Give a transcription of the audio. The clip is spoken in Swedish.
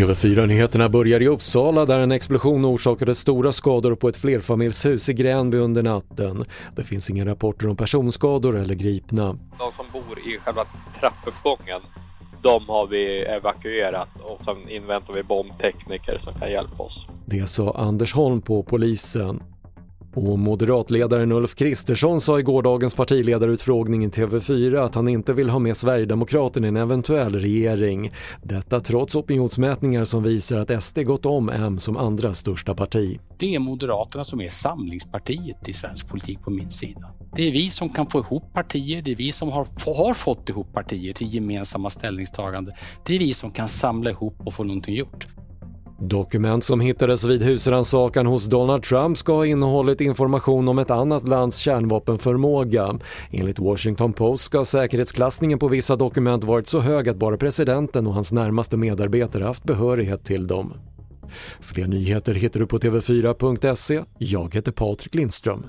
TV4-nyheterna börjar i Uppsala där en explosion orsakade stora skador på ett flerfamiljshus i Gränby under natten. Det finns inga rapporter om personskador eller gripna. De som bor i själva trappuppgången, de har vi evakuerat och sen inväntar vi bombtekniker som kan hjälpa oss. Det sa Anders Holm på polisen. Och moderatledaren Ulf Kristersson sa i gårdagens partiledarutfrågning i TV4 att han inte vill ha med Sverigedemokraterna i en eventuell regering. Detta trots opinionsmätningar som visar att SD gått om M som andra största parti. Det är Moderaterna som är samlingspartiet i svensk politik på min sida. Det är vi som kan få ihop partier, det är vi som har, har fått ihop partier till gemensamma ställningstagande. Det är vi som kan samla ihop och få någonting gjort. Dokument som hittades vid husrannsakan hos Donald Trump ska ha innehållit information om ett annat lands kärnvapenförmåga. Enligt Washington Post ska säkerhetsklassningen på vissa dokument varit så hög att bara presidenten och hans närmaste medarbetare haft behörighet till dem. Fler nyheter hittar du på TV4.se. Jag heter Patrik Lindström.